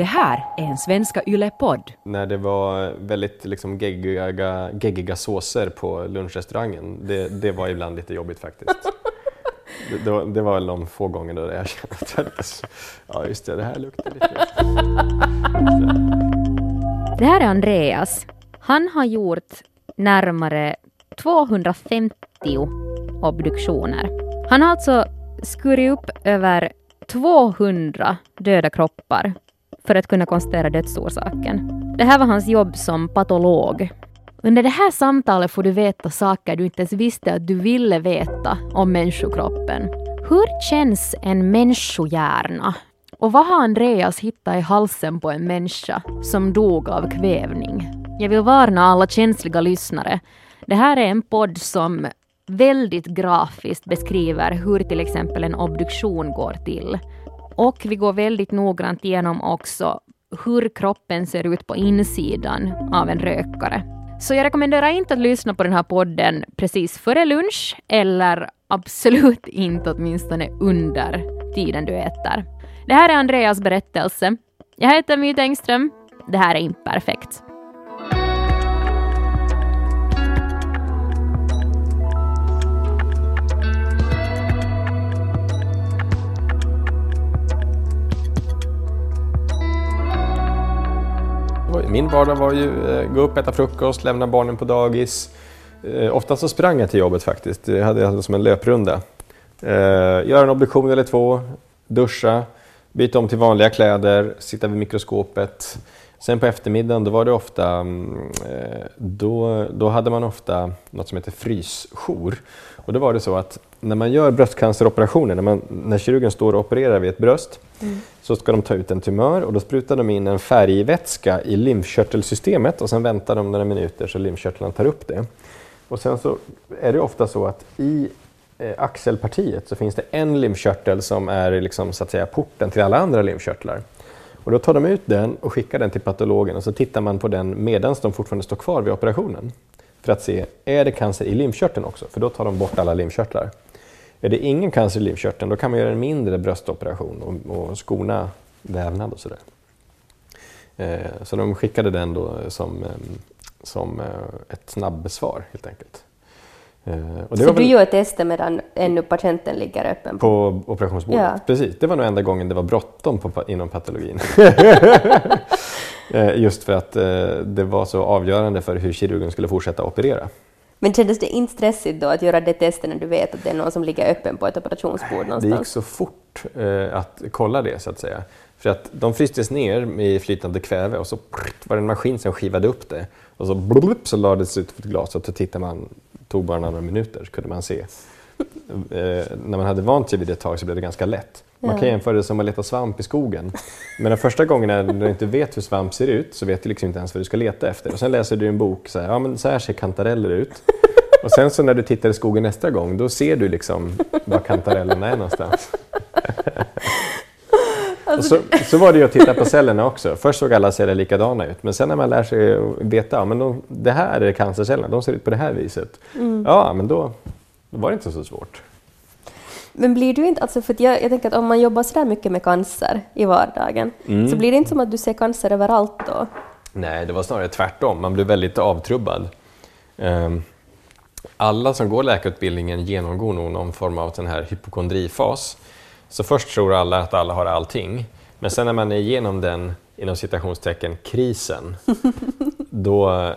Det här är en Svenska Yle-podd. När det var väldigt liksom geggiga, geggiga såser på lunchrestaurangen, det, det var ibland lite jobbigt faktiskt. Det, det, var, det var väl de få gångerna där jag kände att ja just det, det här luktar lite. Det här är Andreas. Han har gjort närmare 250 obduktioner. Han har alltså skurit upp över 200 döda kroppar för att kunna konstatera dödsorsaken. Det här var hans jobb som patolog. Under det här samtalet får du veta saker du inte ens visste att du ville veta om människokroppen. Hur känns en människohjärna? Och vad har Andreas hittat i halsen på en människa som dog av kvävning? Jag vill varna alla känsliga lyssnare. Det här är en podd som väldigt grafiskt beskriver hur till exempel en obduktion går till. Och vi går väldigt noggrant igenom också hur kroppen ser ut på insidan av en rökare. Så jag rekommenderar inte att lyssna på den här podden precis före lunch eller absolut inte åtminstone under tiden du äter. Det här är Andreas berättelse. Jag heter My Engström. Det här är Imperfekt. Min vardag var ju eh, gå upp, äta frukost, lämna barnen på dagis. Eh, ofta så sprang jag till jobbet faktiskt. Det hade jag som en löprunda. Eh, göra en obduktion eller två, duscha, byta om till vanliga kläder, sitta vid mikroskopet. Sen på eftermiddagen då var det ofta, mm, då, då hade man ofta något som heter frysjour. Och då var det så att när man gör bröstcanceroperationer, när, man, när kirurgen står och opererar vid ett bröst, mm. så ska de ta ut en tumör och då sprutar de in en färgvätska i lymfkörtelsystemet och sen väntar de några minuter så lymfkörtlarna tar upp det. Och sen så är det ofta så att i eh, axelpartiet så finns det en lymfkörtel som är liksom, så att säga, porten till alla andra lymfkörtlar. Och då tar de ut den och skickar den till patologen och så tittar man på den medan de fortfarande står kvar vid operationen. För att se, är det cancer i lymfkörteln också? För då tar de bort alla lymfkörtlar. Är det ingen cancer i lymfkörteln, då kan man göra en mindre bröstoperation och, och skona vävnad och sådär. Eh, så de skickade den då som, eh, som eh, ett snabbbesvar helt enkelt. Eh, så du gör testet medan ännu patienten ligger öppen? På, på operationsbordet, ja. precis. Det var nog enda gången det var bråttom på, inom patologin. Eh, just för att eh, det var så avgörande för hur kirurgen skulle fortsätta operera. Men kändes det inte stressigt då att göra det testet när du vet att det är någon som ligger öppen på ett operationsbord någonstans? Det gick så fort att kolla det så att säga. För att de frystes ner med flytande kväve och så var det en maskin som skivade upp det. Och så, blup, så lades det ut på ett glas och så tittade man, tog bara några minuter kunde man se. Eh, när man hade vant sig vid det ett tag så blev det ganska lätt. Man kan jämföra det som att leta svamp i skogen. Men den första gången när du inte vet hur svamp ser ut så vet du liksom inte ens vad du ska leta efter. Och sen läser du en bok, så här, ja men så här ser kantareller ut. Och sen så när du tittar i skogen nästa gång, då ser du liksom var kantarellerna är någonstans. Alltså, så, så var det ju att titta på cellerna också. Först såg alla celler likadana ut, men sen när man lär sig veta ja, men de, det här är cancercellerna, de ser ut på det här viset. Mm. Ja, men då, då var det inte så svårt. Men blir du inte, alltså för jag, jag tänker att om man jobbar så där mycket med cancer i vardagen, mm. så blir det inte som att du ser cancer överallt då? Nej, det var snarare tvärtom. Man blev väldigt avtrubbad. Um, alla som går läkarutbildningen genomgår nog någon form av sån här hypokondrifas. Så först tror alla att alla har allting, men sen när man är igenom den inom citationstecken krisen, då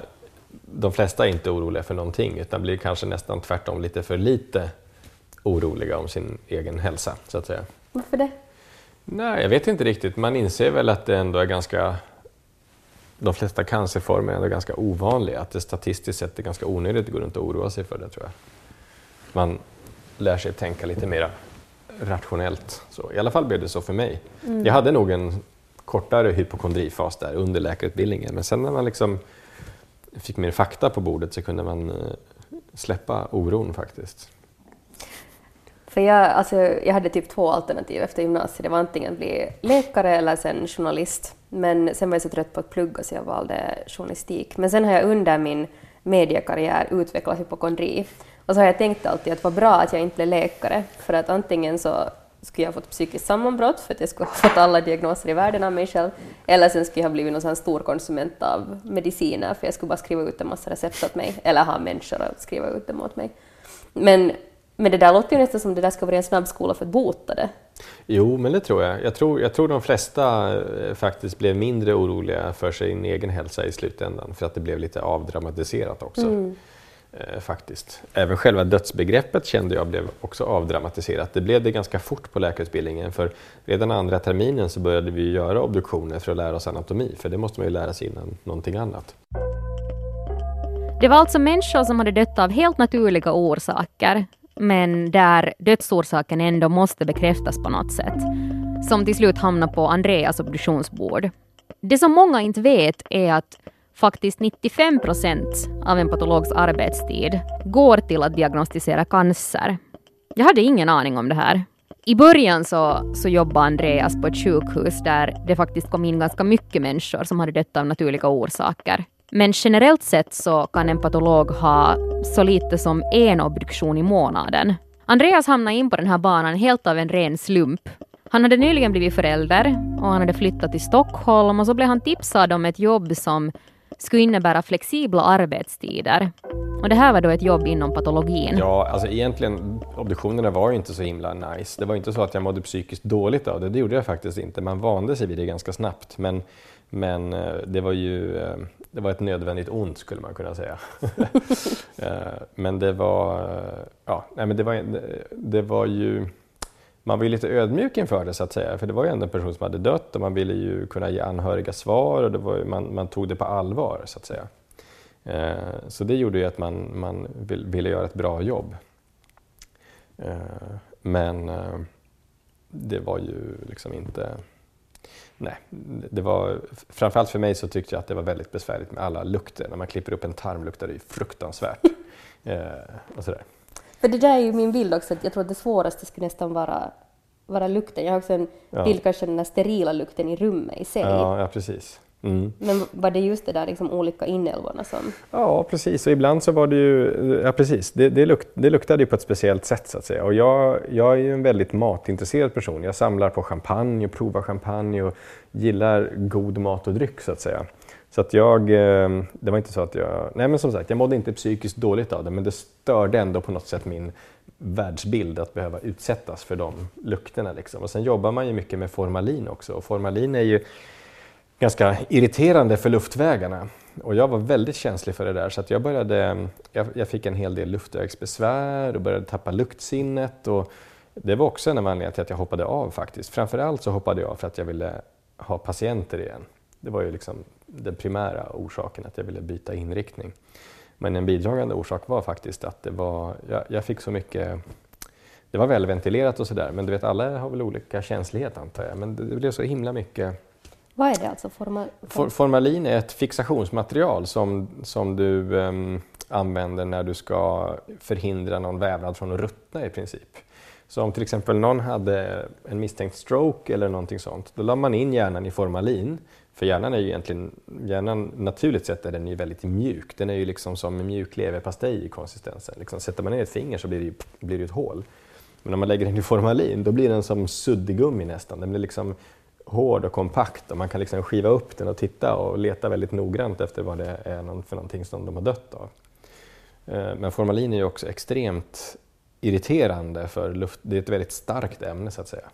de flesta är inte oroliga för någonting utan blir kanske nästan tvärtom lite för lite oroliga om sin egen hälsa. så att säga. Varför det? Nej, jag vet inte riktigt. Man inser väl att det ändå är ganska de flesta cancerformer är ändå ganska ovanliga. Att det statistiskt sett är ganska onödigt att gå runt och oroa sig för det tror jag. Man lär sig tänka lite mer rationellt. Så, I alla fall blev det så för mig. Mm. Jag hade nog en kortare hypokondrifas där under läkarutbildningen men sen när man liksom fick mer fakta på bordet så kunde man eh, släppa oron faktiskt. För jag, alltså, jag hade typ två alternativ efter gymnasiet. Det var antingen bli läkare eller sen journalist. Men sen var jag så trött på att plugga så jag valde journalistik. Men sen har jag under min mediekarriär utvecklat hypokondri. Och så har jag tänkt alltid att vad bra att jag inte blev läkare, för att antingen så skulle jag ha fått psykiskt sammanbrott för att jag skulle ha fått alla diagnoser i världen av mig själv. Eller sen skulle jag ha blivit någon stor konsument av mediciner för jag skulle bara skriva ut en massa recept åt mig. Eller ha människor att skriva ut dem åt mig. Men, men det där låter ju nästan som det där ska vara en snabbskola för att bota det. Jo, men det tror jag. Jag tror, jag tror de flesta eh, faktiskt blev mindre oroliga för sin egen hälsa i slutändan för att det blev lite avdramatiserat också. Mm. Eh, faktiskt. Även själva dödsbegreppet kände jag blev också avdramatiserat. Det blev det ganska fort på läkarutbildningen för redan andra terminen så började vi göra obduktioner för att lära oss anatomi för det måste man ju lära sig innan någonting annat. Det var alltså människor som hade dött av helt naturliga orsaker, men där dödsorsaken ändå måste bekräftas på något sätt, som till slut hamnade på Andreas obduktionsbord. Det som många inte vet är att faktiskt 95 procent av en patologs arbetstid går till att diagnostisera cancer. Jag hade ingen aning om det här. I början så, så jobbade Andreas på ett sjukhus där det faktiskt kom in ganska mycket människor som hade dött av naturliga orsaker. Men generellt sett så kan en patolog ha så lite som en obduktion i månaden. Andreas hamnade in på den här banan helt av en ren slump. Han hade nyligen blivit förälder och han hade flyttat till Stockholm och så blev han tipsad om ett jobb som skulle innebära flexibla arbetstider. Och det här var då ett jobb inom patologin. Ja, alltså egentligen obduktionerna var ju inte så himla nice. Det var inte så att jag mådde psykiskt dåligt av det, det gjorde jag faktiskt inte. Man vande sig vid det ganska snabbt. Men, men eh, det var ju eh, det var ett nödvändigt ont skulle man kunna säga. Eh, men det var, ja, nej, men det var, det var ju man var ju lite ödmjuk inför det så att säga, för det var ju ändå en person som hade dött och man ville ju kunna ge anhöriga svar och det var ju, man, man tog det på allvar så att säga. Eh, så det gjorde ju att man, man ville göra ett bra jobb. Eh, men eh, det var ju liksom inte... Nej, det var, framförallt för mig så tyckte jag att det var väldigt besvärligt med alla lukter. När man klipper upp en tarm luktar det ju fruktansvärt. Eh, och sådär. För det där är ju min bild också, att jag tror att det svåraste skulle nästan vara, vara lukten. Jag har också en ja. bild kanske den där sterila lukten i rummet i sig. Ja, ja precis. Mm. Men var det just det där liksom olika inälvorna som... Ja, precis. Och ibland så var det ju... Ja, precis. Det, det, luk, det luktade ju på ett speciellt sätt så att säga. Och jag, jag är ju en väldigt matintresserad person. Jag samlar på champagne och provar champagne och gillar god mat och dryck så att säga. Så att jag, eh, det var inte så att jag, nej men som sagt, jag mådde inte psykiskt dåligt av det, men det störde ändå på något sätt min världsbild att behöva utsättas för de lukterna. Liksom. Och sen jobbar man ju mycket med formalin också och formalin är ju ganska irriterande för luftvägarna. Och jag var väldigt känslig för det där så att jag började, jag, jag fick en hel del luftvägsbesvär och började tappa luktsinnet. Och det var också en av anledningarna till att jag hoppade av faktiskt. Framförallt så hoppade jag av för att jag ville ha patienter igen. Det var ju liksom den primära orsaken, att jag ville byta inriktning. Men en bidragande orsak var faktiskt att det var, jag, jag fick så mycket det var välventilerat och sådär, men du vet alla har väl olika känslighet antar jag. Men det, det blev så himla mycket... Vad är det alltså? Formal... For, formalin är ett fixationsmaterial som, som du um, använder när du ska förhindra någon vävnad från att ruttna i princip. Så om till exempel någon hade en misstänkt stroke eller någonting sånt, då la man in hjärnan i formalin för hjärnan är ju egentligen, hjärnan naturligt sett är den ju väldigt mjuk. Den är ju liksom som en mjuk leverpastej i konsistensen. Liksom, sätter man ner ett finger så blir det ju blir det ett hål. Men om man lägger den i formalin då blir den som suddgummi nästan. Den blir liksom hård och kompakt och man kan liksom skiva upp den och titta och leta väldigt noggrant efter vad det är för någonting som de har dött av. Eh, men formalin är ju också extremt irriterande för luft. Det är ett väldigt starkt ämne så att säga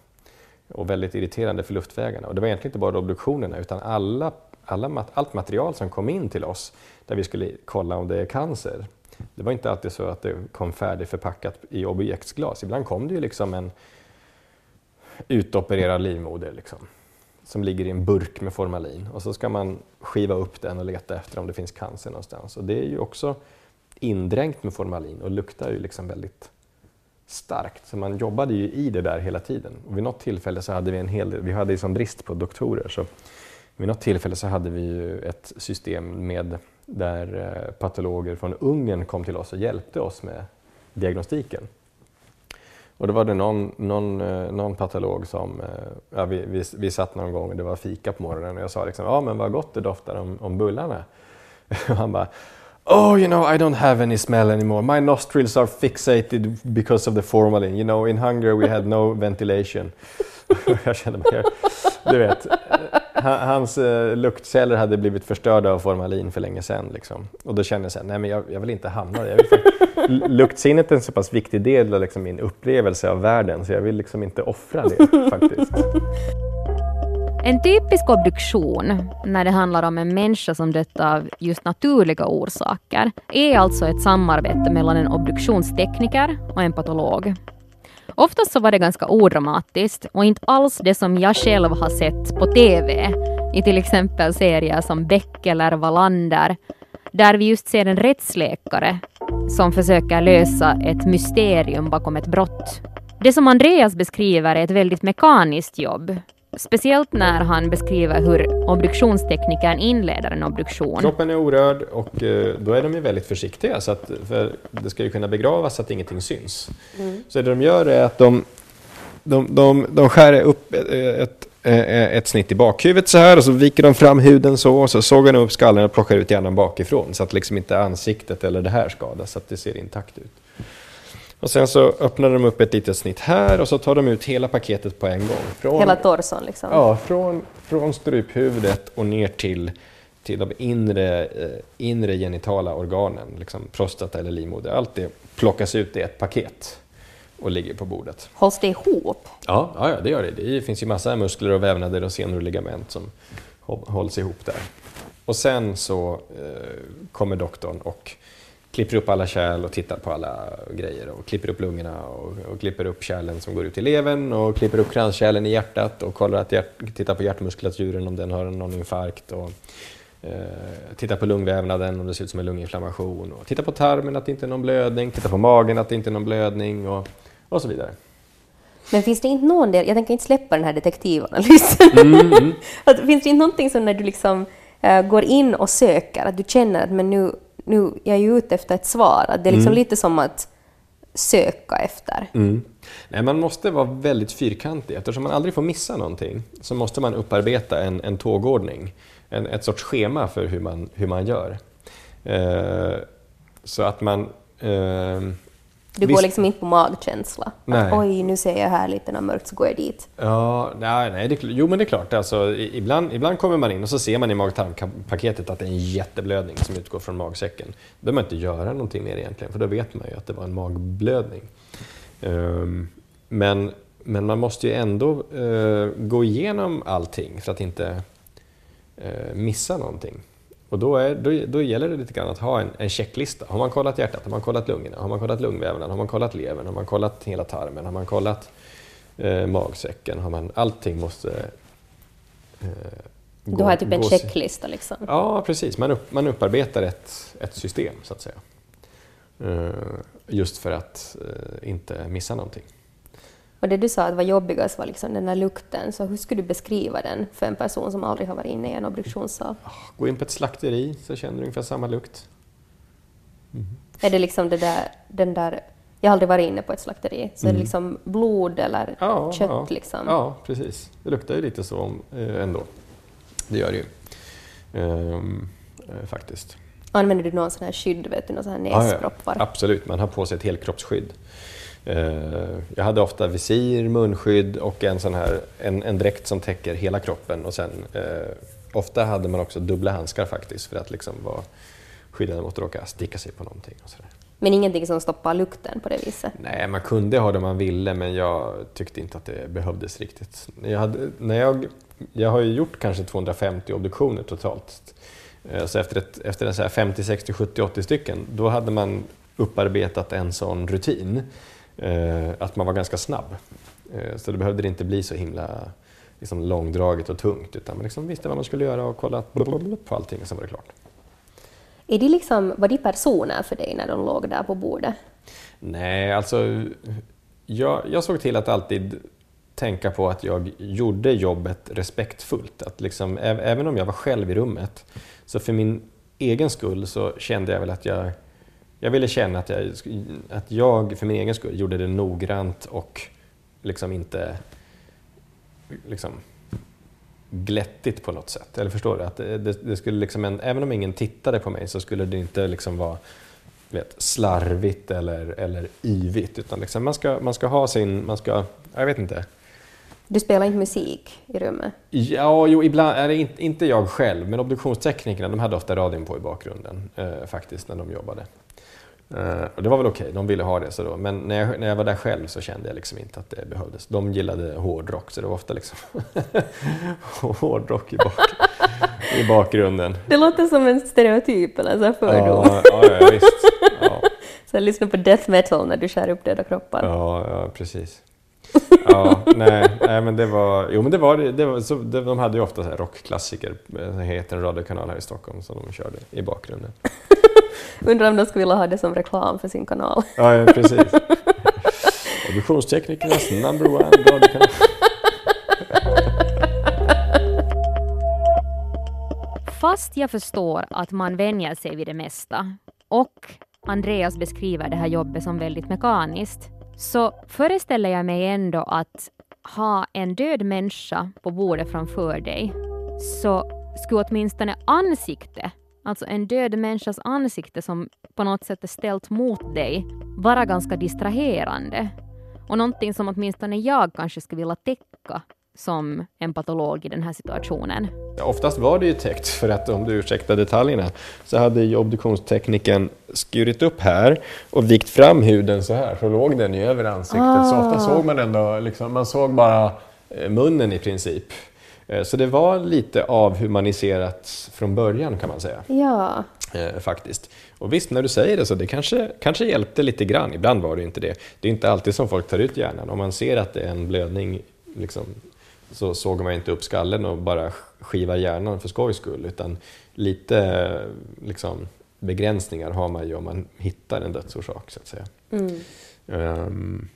och väldigt irriterande för luftvägarna. Och det var egentligen inte bara obduktionerna utan alla, alla, allt material som kom in till oss där vi skulle kolla om det är cancer. Det var inte alltid så att det kom färdigförpackat i objektsglas. Ibland kom det ju liksom en utopererad livmoder liksom, som ligger i en burk med formalin och så ska man skiva upp den och leta efter om det finns cancer någonstans. Och det är ju också indränkt med formalin och luktar ju liksom väldigt starkt. Så man jobbade ju i det där hela tiden. Och vid något tillfälle så hade vi en hel del, vi hade ju som brist på doktorer, så vid något tillfälle så hade vi ju ett system med där eh, patologer från Ungern kom till oss och hjälpte oss med diagnostiken. Och då var det någon, någon, eh, någon patolog som, eh, ja, vi, vi, vi satt någon gång och det var fika på morgonen och jag sa liksom, ja men vad gott det doftar om, om bullarna. Och han bara, Oh, you know, I don't have any smell anymore. My nostrils are fixated because of the formalin. You know, in Hungary we had no ventilation. jag känner mig, du vet, eh, hans uh, luktceller hade blivit förstörda av formalin för länge sedan. Liksom. Och då kände jag så här, nej men jag, jag vill inte hamna där. luktsinnet är en så pass viktig del av liksom, min upplevelse av världen så jag vill liksom inte offra det faktiskt. En typisk obduktion, när det handlar om en människa som dött av just naturliga orsaker, är alltså ett samarbete mellan en obduktionstekniker och en patolog. Oftast så var det ganska odramatiskt och inte alls det som jag själv har sett på TV i till exempel serier som Beck eller Wallander, där vi just ser en rättsläkare som försöker lösa ett mysterium bakom ett brott. Det som Andreas beskriver är ett väldigt mekaniskt jobb Speciellt när han beskriver hur obduktionsteknikern inleder en obduktion. Kroppen är orörd och eh, då är de ju väldigt försiktiga så att, för det ska ju kunna begravas så att ingenting syns. Mm. Så det de gör är att de, de, de, de skär upp ett, ett, ett snitt i bakhuvudet så här och så viker de fram huden så och så sågar de upp skallen och plockar ut hjärnan bakifrån så att liksom inte ansiktet eller det här skadas så att det ser intakt ut. Och sen så öppnar de upp ett litet snitt här och så tar de ut hela paketet på en gång. Från, hela torson liksom? Ja, från, från struphuvudet och ner till, till de inre, eh, inre genitala organen, liksom prostata eller livmoder. Allt det plockas ut i ett paket och ligger på bordet. Hålls det ihop? Ja, ja, det gör det. Det finns ju massa muskler och vävnader och senor och ligament som hålls ihop där. Och sen så eh, kommer doktorn och klipper upp alla kärl och tittar på alla grejer och klipper upp lungorna och, och klipper upp kärlen som går ut i levern och klipper upp kranskärlen i hjärtat och kollar att hjärt, tittar på hjärtmuskulaturen om den har någon infarkt och eh, tittar på lungvävnaden om det ser ut som en lunginflammation och tittar på tarmen att det inte är någon blödning, tittar på magen att det inte är någon blödning och, och så vidare. Men finns det inte någon del, jag tänker inte släppa den här detektivanalysen, mm, mm. finns det inte någonting som när du liksom uh, går in och söker, att du känner att men nu nu jag är ju ute efter ett svar. Att det är liksom mm. lite som att söka efter. Mm. Nej, man måste vara väldigt fyrkantig. Eftersom man aldrig får missa någonting så måste man upparbeta en, en tågordning. En, ett sorts schema för hur man, hur man gör. Eh, så att man eh, du Visst. går liksom inte på magkänsla? Att, Oj, nu ser jag här lite något mörkt så går jag dit. Ja, nej, nej det, jo men det är klart. Alltså, ibland, ibland kommer man in och så ser man i mag-tarmpaketet att det är en jätteblödning som utgår från magsäcken. Då behöver man inte göra någonting mer egentligen, för då vet man ju att det var en magblödning. Um, men, men man måste ju ändå uh, gå igenom allting för att inte uh, missa någonting. Och då, är, då, då gäller det lite grann att ha en, en checklista. Har man kollat hjärtat? Har man kollat lungorna? Har man kollat lungvävnaden? Har man kollat levern? Har man kollat hela tarmen? Har man kollat eh, magsäcken? Har man, allting måste eh, gå, Du har typ en checklista liksom? Ja, precis. Man, upp, man upparbetar ett, ett system så att säga. Eh, just för att eh, inte missa någonting. Och det du sa att var jobbigast var liksom den där lukten, så hur skulle du beskriva den för en person som aldrig har varit inne i en obduktionssal? Gå in på ett slakteri så känner du ungefär samma lukt. Mm. Är det liksom det där, den där, jag har aldrig varit inne på ett slakteri, så mm. är det mm. liksom blod eller ja, kött? Ja. Liksom? ja, precis. Det luktar ju lite så eh, ändå. Det gör det ju. Ehm, eh, faktiskt. Använder du någon sån här skydd, vet du, någon sån här näsproppar? Ja, absolut, man har på sig ett helkroppsskydd. Eh, jag hade ofta visir, munskydd och en, sån här, en, en dräkt som täcker hela kroppen. Och sen, eh, ofta hade man också dubbla handskar faktiskt för att liksom vara skyddad mot att råka sticka sig på någonting. Och sådär. Men ingenting som stoppar lukten på det viset? Nej, man kunde ha det om man ville men jag tyckte inte att det behövdes riktigt. Jag, hade, när jag, jag har ju gjort kanske 250 obduktioner totalt. Eh, så efter, ett, efter en så 50, 60, 70, 80 stycken, då hade man upparbetat en sån rutin att man var ganska snabb. Eh, så det behövde inte bli så himla liksom, långdraget och tungt utan man liksom visste vad man skulle göra och kolla på allting och sen var det klart. Är det liksom, var de personer för dig när de låg där på bordet? Nej, alltså jag, jag såg till att alltid tänka på att jag gjorde jobbet respektfullt. Att liksom, även om jag var själv i rummet, så för min egen skull så kände jag väl att jag jag ville känna att jag, att jag för min egen skull gjorde det noggrant och liksom inte liksom, glättigt på något sätt. Eller förstår du? Att det, det skulle liksom en, även om ingen tittade på mig så skulle det inte liksom vara vet, slarvigt eller, eller yvigt. Utan liksom man, ska, man ska ha sin... Man ska, jag vet inte. Du spelar inte musik i rummet? Ja, jo, ibland, är inte, inte jag själv, men obduktionsteknikerna de hade ofta radion på i bakgrunden eh, faktiskt när de jobbade. Uh, och det var väl okej, okay. de ville ha det. Så då. Men när jag, när jag var där själv så kände jag liksom inte att det behövdes. De gillade hårdrock, så det var ofta liksom hårdrock i, bak, i bakgrunden. Det låter som en stereotyp eller en fördom. Ja, ja, ja visst. Ja. så lyssna på death metal när du skär upp döda kroppar. Ja, ja precis. ja, nej, nej, men det var, jo men det var, det var så, de hade ju ofta så här rockklassiker, det heter en radiokanal här i Stockholm som de körde i bakgrunden. Undrar om de skulle vilja ha det som reklam för sin kanal. Ja, ja precis. Obduktionsteknikernas number one radiokanal. Fast jag förstår att man vänjer sig vid det mesta och Andreas beskriver det här jobbet som väldigt mekaniskt, så föreställer jag mig ändå att ha en död människa på bordet framför dig, så skulle åtminstone ansiktet alltså en död människas ansikte som på något sätt är ställt mot dig, vara ganska distraherande. Och någonting som åtminstone jag kanske skulle vilja täcka som en patolog i den här situationen. Oftast var det ju täckt, för att om du ursäktar detaljerna, så hade ju obduktionstekniken skurit upp här och vikt fram huden så här, så låg den ju över ansiktet. Ah. Så ofta såg man ändå, liksom, man såg bara eh, munnen i princip. Eh, så det var lite avhumaniserat från början kan man säga. Ja. Eh, faktiskt. Och visst, när du säger det så det kanske, kanske hjälpte lite grann. Ibland var det inte det. Det är inte alltid som folk tar ut hjärnan. Om man ser att det är en blödning liksom, så såg man inte upp skallen och bara skiva hjärnan för skojs skull. Utan lite liksom, begränsningar har man ju om man hittar en dödsorsak så att säga. Mm. Um,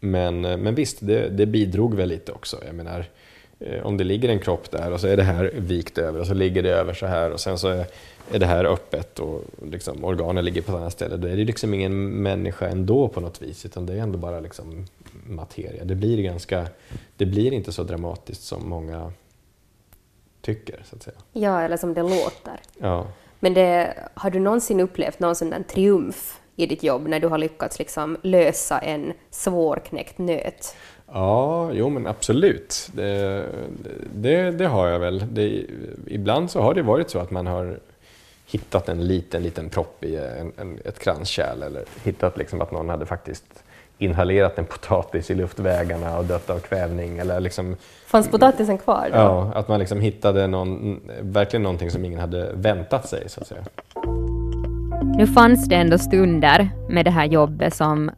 men, men visst, det, det bidrog väl lite också. Jag menar, om det ligger en kropp där och så är det här vikt över och så ligger det över så här och sen så är, det här öppet och liksom, organen ligger på ett annat ställe. Då är det liksom ingen människa ändå på något vis utan det är ändå bara liksom materia. Det blir, ganska, det blir inte så dramatiskt som många tycker. Så att säga. Ja, eller som det låter. Ja. Men det, har du någonsin upplevt någon sån där triumf i ditt jobb när du har lyckats liksom lösa en svårknäckt nöt? Ja, jo men absolut. Det, det, det har jag väl. Det, ibland så har det varit så att man har hittat en liten, liten propp i en, en, ett kranskärl eller hittat liksom att någon hade faktiskt inhalerat en potatis i luftvägarna och dött av kvävning. Eller liksom, Fanns potatisen kvar då? Ja, att man liksom hittade någon, verkligen någonting som ingen hade väntat sig. så att säga. Nu fanns det ändå stunder med det här jobbet som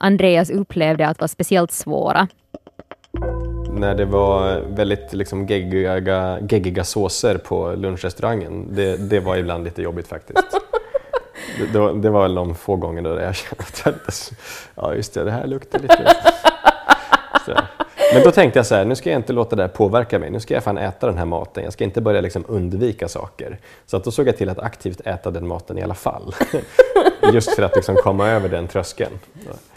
Andreas upplevde att var speciellt svåra. När det var väldigt liksom geggiga, geggiga såser på lunchrestaurangen, det, det var ibland lite jobbigt faktiskt. Det, det, var, det var väl de få gånger då jag kände att ja just det, det här luktar lite... Så. Men då tänkte jag så här, nu ska jag inte låta det här påverka mig. Nu ska jag fan äta den här maten. Jag ska inte börja liksom undvika saker. Så att då såg jag till att aktivt äta den maten i alla fall. Just för att liksom komma över den tröskeln.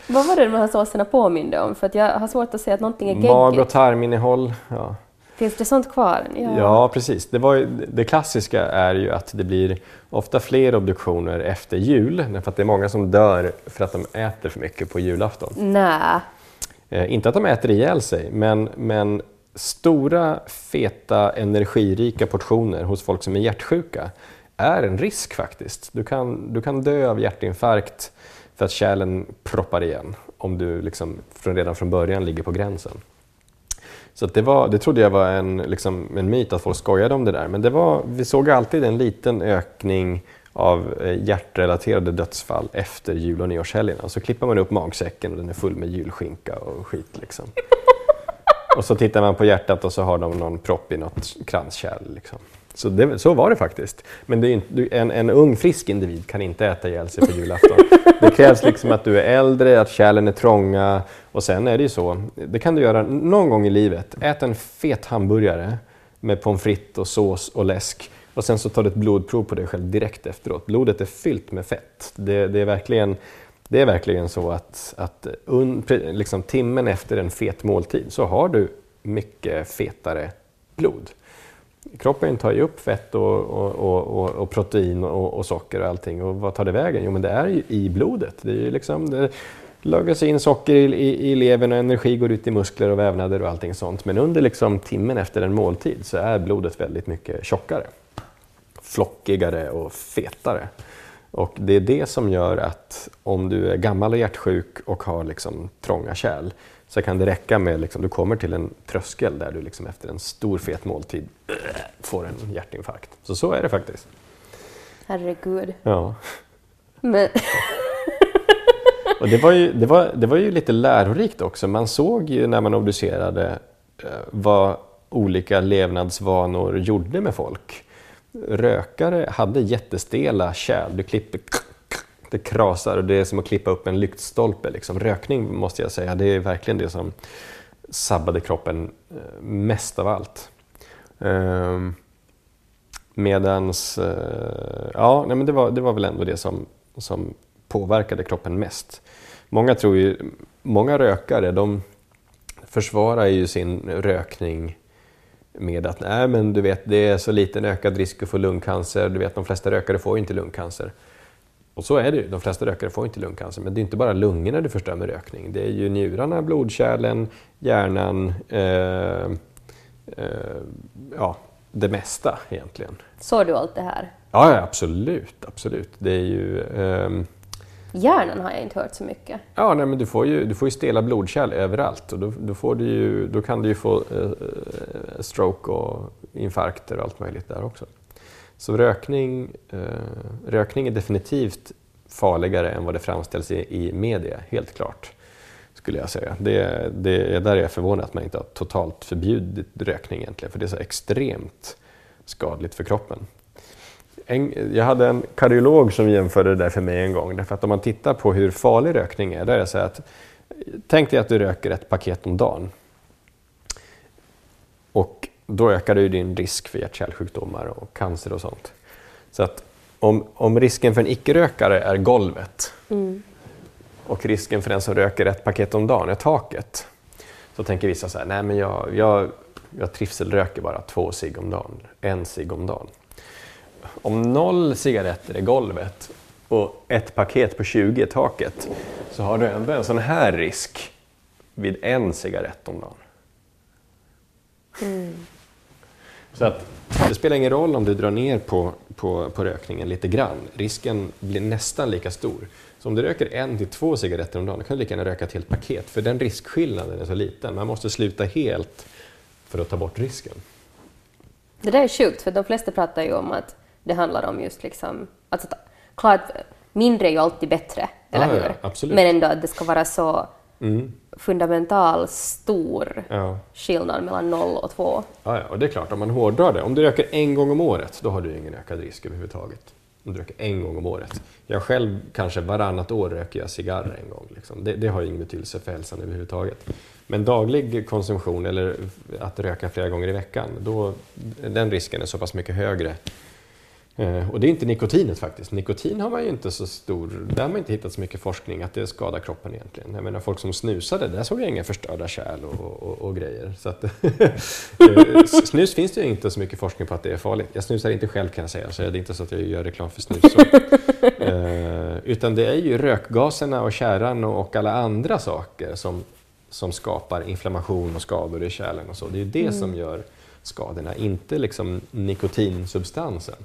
Vad var det de här såserna påminde om? För att jag har svårt att se att någonting är geggigt. Mag och tarminnehåll. Ja. Finns det sånt kvar? Ja, ja precis. Det, ju, det klassiska är ju att det blir ofta fler obduktioner efter jul. För att det är många som dör för att de äter för mycket på julafton. Nej. Eh, inte att de äter ihjäl sig, men, men stora, feta, energirika portioner hos folk som är hjärtsjuka är en risk faktiskt. Du kan, du kan dö av hjärtinfarkt för att kärlen proppar igen om du liksom från, redan från början ligger på gränsen. Så det, var, det trodde jag var en, liksom, en myt att folk skojade om det där. Men det var, vi såg alltid en liten ökning av eh, hjärtrelaterade dödsfall efter jul och nyårshelgerna. Så klipper man upp magsäcken och den är full med julskinka och skit. Liksom. Och så tittar man på hjärtat och så har de någon propp i något kranskärl. Liksom. Så, det, så var det faktiskt. Men det inte, en, en ung frisk individ kan inte äta ihjäl sig på julafton. Det krävs liksom att du är äldre, att kärlen är trånga och sen är det ju så, det kan du göra någon gång i livet. Ät en fet hamburgare med pommes frites och sås och läsk och sen så tar du ett blodprov på dig själv direkt efteråt. Blodet är fyllt med fett. Det, det är, verkligen, det är verkligen så att, att un, liksom timmen efter en fet måltid så har du mycket fetare blod. Kroppen tar ju upp fett och, och, och, och protein och, socker och allting. Och vad tar det vägen? Jo, men det är ju i blodet. Det är ju liksom, det lagras in socker i, i, i levern och energi går ut i muskler och vävnader och allting sånt. Men under liksom timmen efter en måltid så är blodet väldigt mycket tjockare, flockigare och fetare. Och det är det som gör att om du är gammal och hjärtsjuk och har liksom trånga kärl så kan det räcka med liksom, du kommer till en tröskel där du liksom efter en stor fet måltid får en hjärtinfarkt. Så så är det faktiskt. Herregud. Ja. Men... och det, var ju, det, var, det var ju lite lärorikt också. Man såg ju när man obducerade eh, vad olika levnadsvanor gjorde med folk. Rökare hade jättestela kärl. Du klipper det krasar och det är som att klippa upp en lyktstolpe. Liksom. Rökning måste jag säga, det är verkligen det som sabbade kroppen eh, mest av allt. Ehm, medans, eh, ja, nej, men det, var, det var väl ändå det som, som påverkade kroppen mest. Många tror ju, många rökare, de försvarar ju sin rökning med att nej men du vet det är så liten ökad risk att få lungcancer, du vet de flesta rökare får ju inte lungcancer. Och så är det ju, de flesta rökare får inte lungcancer. Men det är inte bara lungorna du förstör med rökning. Det är ju njurarna, blodkärlen, hjärnan, eh, eh, ja, det mesta egentligen. Såg du allt det här? Ja, absolut, absolut. Det är ju... Eh, Hjärnan har jag inte hört så mycket. Ja, nej, men du får ju, du får ju stela blodkärl överallt och då, då, får du ju, då kan du ju få eh, eh, stroke och infarkter och allt möjligt där också. Så rökning, eh, rökning är definitivt farligare än vad det framställs i, i media, helt klart. Skulle jag säga. Det, det är där jag är förvånad att man inte har totalt förbjudit rökning egentligen, för det är så extremt skadligt för kroppen. En, jag hade en kardiolog som jämförde det där för mig en gång, därför att om man tittar på hur farlig rökning är, där är det så att tänk dig att du röker ett paket om dagen. Och då ökar du din risk för hjärt-kärlsjukdomar och cancer och sånt. Så att om, om risken för en icke-rökare är golvet mm. och risken för den som röker ett paket om dagen är taket, så tänker vissa så här, nej men jag, jag, jag trivselröker bara två cigg om dagen, en cigg om dagen. Om noll cigaretter är golvet och ett paket på 20 är taket, så har du ändå en sån här risk vid en cigarett om dagen. Mm. Så att det spelar ingen roll om du drar ner på, på, på rökningen lite grann. Risken blir nästan lika stor. Så om du röker en till två cigaretter om dagen, då kan du lika gärna röka ett helt paket. För den riskskillnaden är så liten. Man måste sluta helt för att ta bort risken. Det där är sjukt, för de flesta pratar ju om att det handlar om just liksom... Alltså, klart, mindre är ju alltid bättre, eller ah, hur? Ja, Men ändå att det ska vara så mm. fundamental stor ja. skillnad mellan 0 och 2. Ja, ja, och det är klart, om man hårdrar det. Om du röker en gång om året, då har du ingen ökad risk överhuvudtaget. Om du röker en gång om året. Jag själv, kanske varannat år, röker jag cigarrer en gång. Liksom. Det, det, har ingen betydelse för hälsan överhuvudtaget. Men daglig konsumtion, eller att röka flera gånger i veckan, då, den risken är så pass mycket högre och det är inte nikotinet faktiskt. Nikotin har man ju inte så stor, där har man inte hittat så mycket forskning att det skadar kroppen egentligen. Jag menar folk som snusade, där såg jag inga förstörda kärl och, och, och grejer. Så att, eh, snus finns det ju inte så mycket forskning på att det är farligt. Jag snusar inte själv kan jag säga, så det är inte så att jag gör reklam för snus. eh, utan det är ju rökgaserna och kärran och alla andra saker som, som skapar inflammation och skador i kärlen och så. Det är ju det mm. som gör skadorna, inte liksom nikotinsubstansen.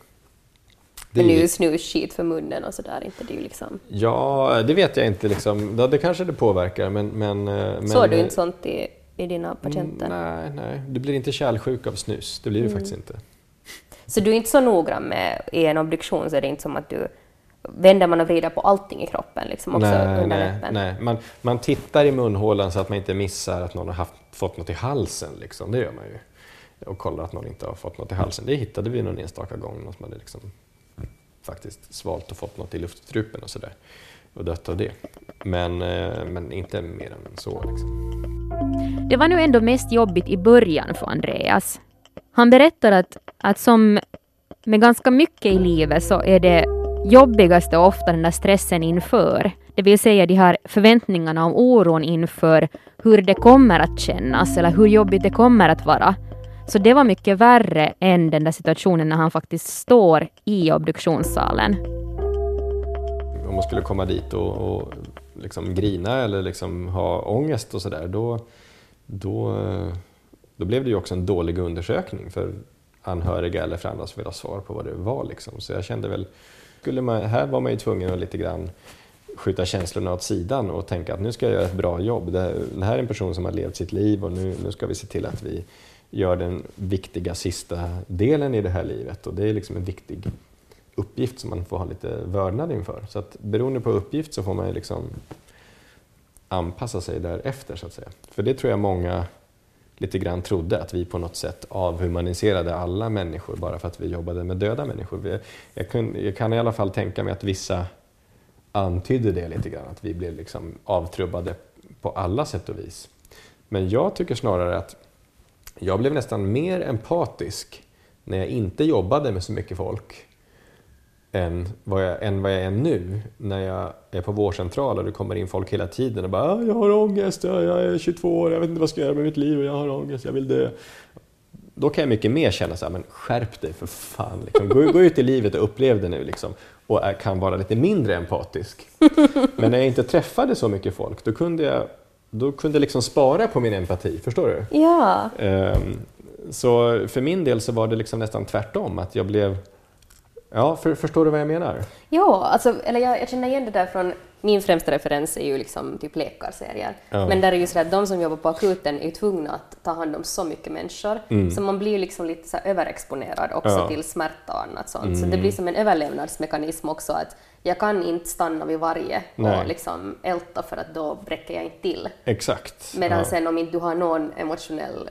Men det är ju snusskit för munnen och sådär, inte det ju liksom... Ja, det vet jag inte liksom. Det, det kanske det påverkar men... men, eh, men Såg du inte sånt i, i dina patienter? Mm, nej, nej. Du blir inte kärlsjuk av snus. Det blir du mm. faktiskt inte. Så du är inte så noggrann med, i en obduktion så är det inte som att du vänder man och vrider på allting i kroppen liksom också nej, nej? Nej, man, man tittar i munhålan så att man inte missar att någon har haft, fått något i halsen. Liksom. Det gör man ju. Och kollar att någon inte har fått något i halsen. Det hittade vi någon enstaka gång. Någon som hade liksom faktiskt svalt och fått något i luftstrupen och sådär och dött av det. Men, eh, men inte mer än så. Liksom. Det var nu ändå mest jobbigt i början för Andreas. Han berättar att, att som med ganska mycket i livet så är det jobbigaste ofta den där stressen inför, det vill säga de här förväntningarna och oron inför hur det kommer att kännas eller hur jobbigt det kommer att vara. Så det var mycket värre än den där situationen när han faktiskt står i obduktionssalen. Om man skulle komma dit och, och liksom grina eller liksom ha ångest och sådär, då, då, då blev det ju också en dålig undersökning för anhöriga eller för andra som vill ha svar på vad det var. Liksom. Så jag kände väl, skulle man, här var man ju tvungen att lite grann skjuta känslorna åt sidan och tänka att nu ska jag göra ett bra jobb. Det här, är en person som har levt sitt liv och nu, nu ska vi se till att vi gör den viktiga sista delen i det här livet och det är liksom en viktig uppgift som man får ha lite vördnad inför. Så att beroende på uppgift så får man liksom anpassa sig därefter så att säga. För det tror jag många lite grann trodde att vi på något sätt avhumaniserade alla människor bara för att vi jobbade med döda människor. Jag kan, jag kan i alla fall tänka mig att vissa antydde det lite grann, att vi blev liksom avtrubbade på alla sätt och vis. Men jag tycker snarare att jag blev nästan mer empatisk när jag inte jobbade med så mycket folk än vad jag, än vad jag är nu när jag är på vårdcentral och det kommer in folk hela tiden och bara ah, “jag har ångest, jag är 22 år, jag vet inte vad jag ska göra med mitt liv och jag har ångest, jag vill dö”. Då kan jag mycket mer känna så här, men skärp dig för fan, liksom. gå, gå ut i livet och upplev det nu liksom. och kan vara lite mindre empatisk. Men när jag inte träffade så mycket folk, då kunde jag då kunde jag liksom spara på min empati, förstår du? Ja. Um, så för min del så var det liksom nästan tvärtom, att jag blev Ja, för, förstår du vad jag menar? Ja, alltså, eller jag, jag känner igen det där från min främsta referens är ju liksom typ läkarserier. Ja. Men där är ju så att de som jobbar på akuten är ju tvungna att ta hand om så mycket människor, mm. så man blir liksom lite så överexponerad också ja. till smärta och annat sånt. Mm. Så det blir som en överlevnadsmekanism också att jag kan inte stanna vid varje Nej. och liksom älta för att då bräcker jag inte till. Exakt. Medan ja. sen om inte du har någon emotionell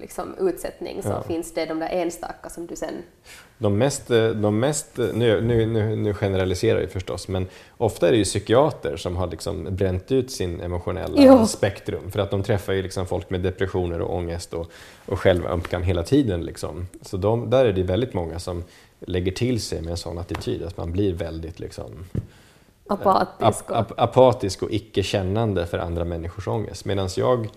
liksom, utsättning så ja. finns det de där enstaka som du sen... De mest, de mest nu, nu, nu, nu generaliserar jag förstås, men ofta är det ju psykiater som har liksom bränt ut sin emotionella jo. spektrum för att de träffar ju liksom folk med depressioner och ångest och, och självömkan hela tiden. Liksom. Så de, där är det väldigt många som lägger till sig med en sån attityd att man blir väldigt liksom, apatisk, ap, ap, apatisk och icke-kännande för andra människors ångest. Medan jag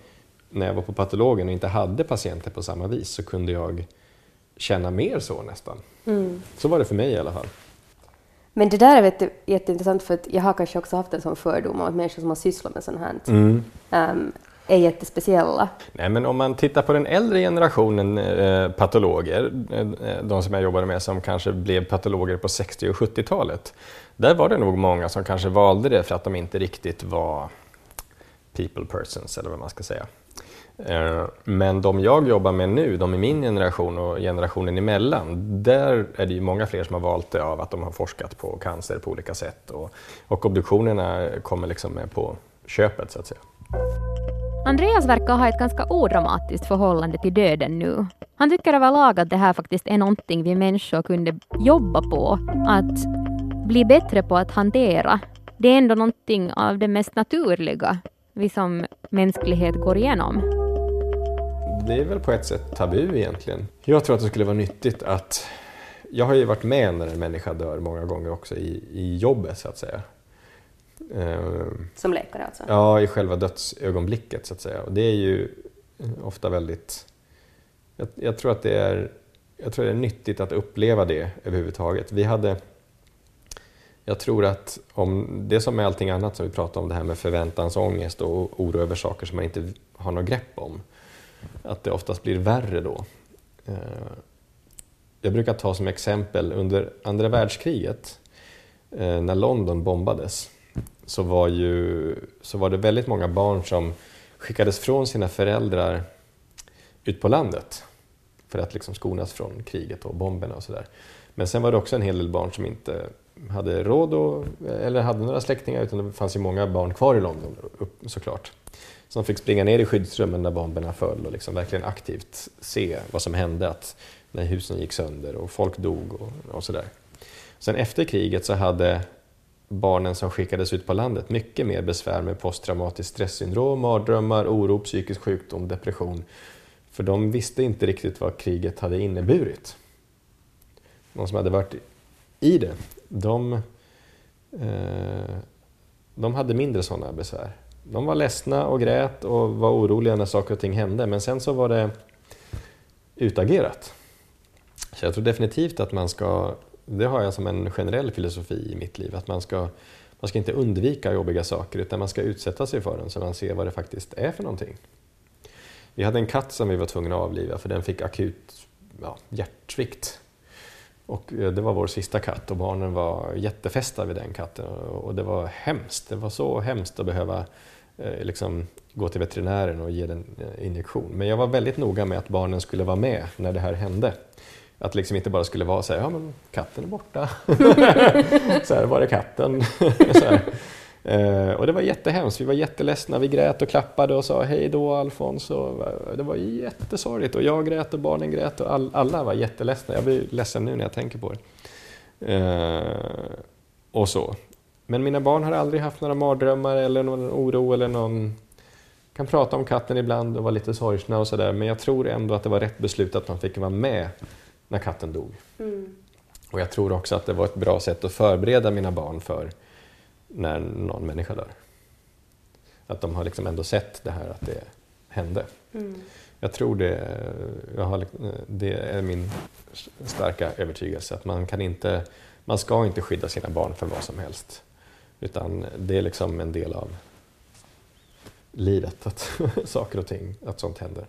när jag var på patologen och inte hade patienter på samma vis så kunde jag känna mer så nästan. Mm. Så var det för mig i alla fall. Men det där är vet, jätteintressant för att jag har kanske också haft en sån fördom om att människor som har sysslat med sånt här mm. um, är jättespeciella. Nej, men om man tittar på den äldre generationen eh, patologer, eh, de som jag jobbade med som kanske blev patologer på 60 och 70-talet, där var det nog många som kanske valde det för att de inte riktigt var people persons, eller vad man ska säga. Eh, men de jag jobbar med nu, de i min generation och generationen emellan, där är det ju många fler som har valt det av att de har forskat på cancer på olika sätt och, och obduktionerna kommer liksom med på köpet så att säga. Andreas verkar ha ett ganska odramatiskt förhållande till döden nu. Han tycker överlag att det här faktiskt är någonting vi människor kunde jobba på, att bli bättre på att hantera. Det är ändå någonting av det mest naturliga vi som mänsklighet går igenom det är väl på ett sätt tabu egentligen. Jag tror att det skulle vara nyttigt att... Jag har ju varit med när en människa dör många gånger också i, i jobbet så att säga. Ehm, Som läkare alltså? Ja, i själva dödsögonblicket så att säga. Och det är ju ofta väldigt... Jag, jag, tror att det är, jag tror det är nyttigt att uppleva det överhuvudtaget. Vi hade... Jag tror att om det som med allting annat som vi pratar om, det här med förväntansångest och oro över saker som man inte har något grepp om att det oftast blir värre då. Eh, jag brukar ta som exempel under andra världskriget eh, när London bombades så var, ju, så var det väldigt många barn som skickades från sina föräldrar ut på landet för att liksom skonas från kriget och bomberna och sådär. Men sen var det också en hel del barn som inte hade råd och, eller hade några släktingar utan det fanns ju många barn kvar i London såklart som fick springa ner i skyddsrummen när bomberna föll och liksom verkligen aktivt se vad som hände, att när husen gick sönder och folk dog och, och sådär. Sen efter kriget så hade barnen som skickades ut på landet mycket mer besvär med posttraumatiskt stresssyndrom, mardrömmar, oro, psykisk sjukdom, depression. För de visste inte riktigt vad kriget hade inneburit. De som hade varit i det, de, eh, de hade mindre sådana besvär de var ledsna och grät och var oroliga när saker och ting hände. Men sen så var det utagerat. Så jag tror definitivt att man ska, det har jag som en generell filosofi i mitt liv, att man ska, man ska inte undvika jobbiga saker utan man ska utsätta sig för dem så man ser vad det faktiskt är för någonting. Vi hade en katt som vi var tvungna att avliva för den fick akut ja, hjärtsvikt. Och eh, det var vår sista katt och barnen var jättefästa vid den katten och det var hemskt. Det var så hemskt att behöva eh, liksom, gå till veterinären och ge den eh, injektion. Men jag var väldigt noga med att barnen skulle vara med när det här hände. Att liksom inte bara skulle vara så här, ja men katten är borta. så här, var är katten? Eh, och det var jättehemskt, vi var jätteledsna, vi grät och klappade och sa hej då Alfons. Och det var jättesorgligt och jag grät och barnen grät och all, alla var jätteledsna. Jag blir ledsen nu när jag tänker på det. Eh, och så. Men mina barn har aldrig haft några mardrömmar eller någon oro eller någon kan prata om katten ibland och vara lite sorgsna och sådär men jag tror ändå att det var rätt beslut att man fick vara med när katten dog. Mm. Och jag tror också att det var ett bra sätt att förbereda mina barn för när någon människa dör. Att de har liksom ändå sett det här att det hände. Mm. Jag tror det, jag har, det är min starka övertygelse att man kan inte, man ska inte skydda sina barn för vad som helst. Utan det är liksom en del av livet, att saker och ting, att sånt händer.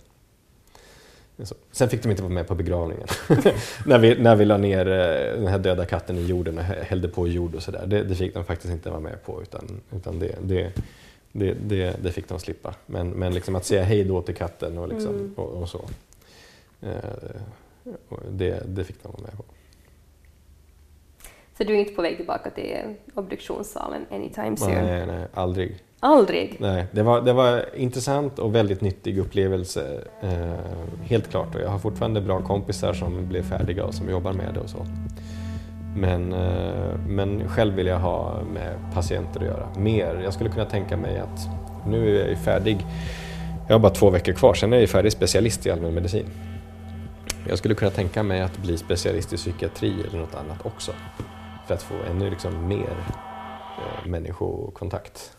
Sen fick de inte vara med på begravningen. när, vi, när vi la ner eh, den här döda katten i jorden och hällde på jord och sådär. Det, det fick de faktiskt inte vara med på utan, utan det, det, det, det, det fick de slippa. Men, men liksom att säga hej då till katten och, liksom, mm. och, och, så. Eh, det, det fick de vara med på. Så du är inte på väg tillbaka till obduktionssalen anytime soon? Nej, nej, aldrig. Aldrig? Nej, det var, det var intressant och väldigt nyttig upplevelse. Eh, helt klart. Och jag har fortfarande bra kompisar som blev färdiga och som jobbar med det och så. Men, eh, men själv vill jag ha med patienter att göra. Mer. Jag skulle kunna tänka mig att nu är jag färdig. Jag har bara två veckor kvar, sen är jag färdig specialist i allmänmedicin. Jag skulle kunna tänka mig att bli specialist i psykiatri eller något annat också. För att få ännu liksom mer eh, människokontakt.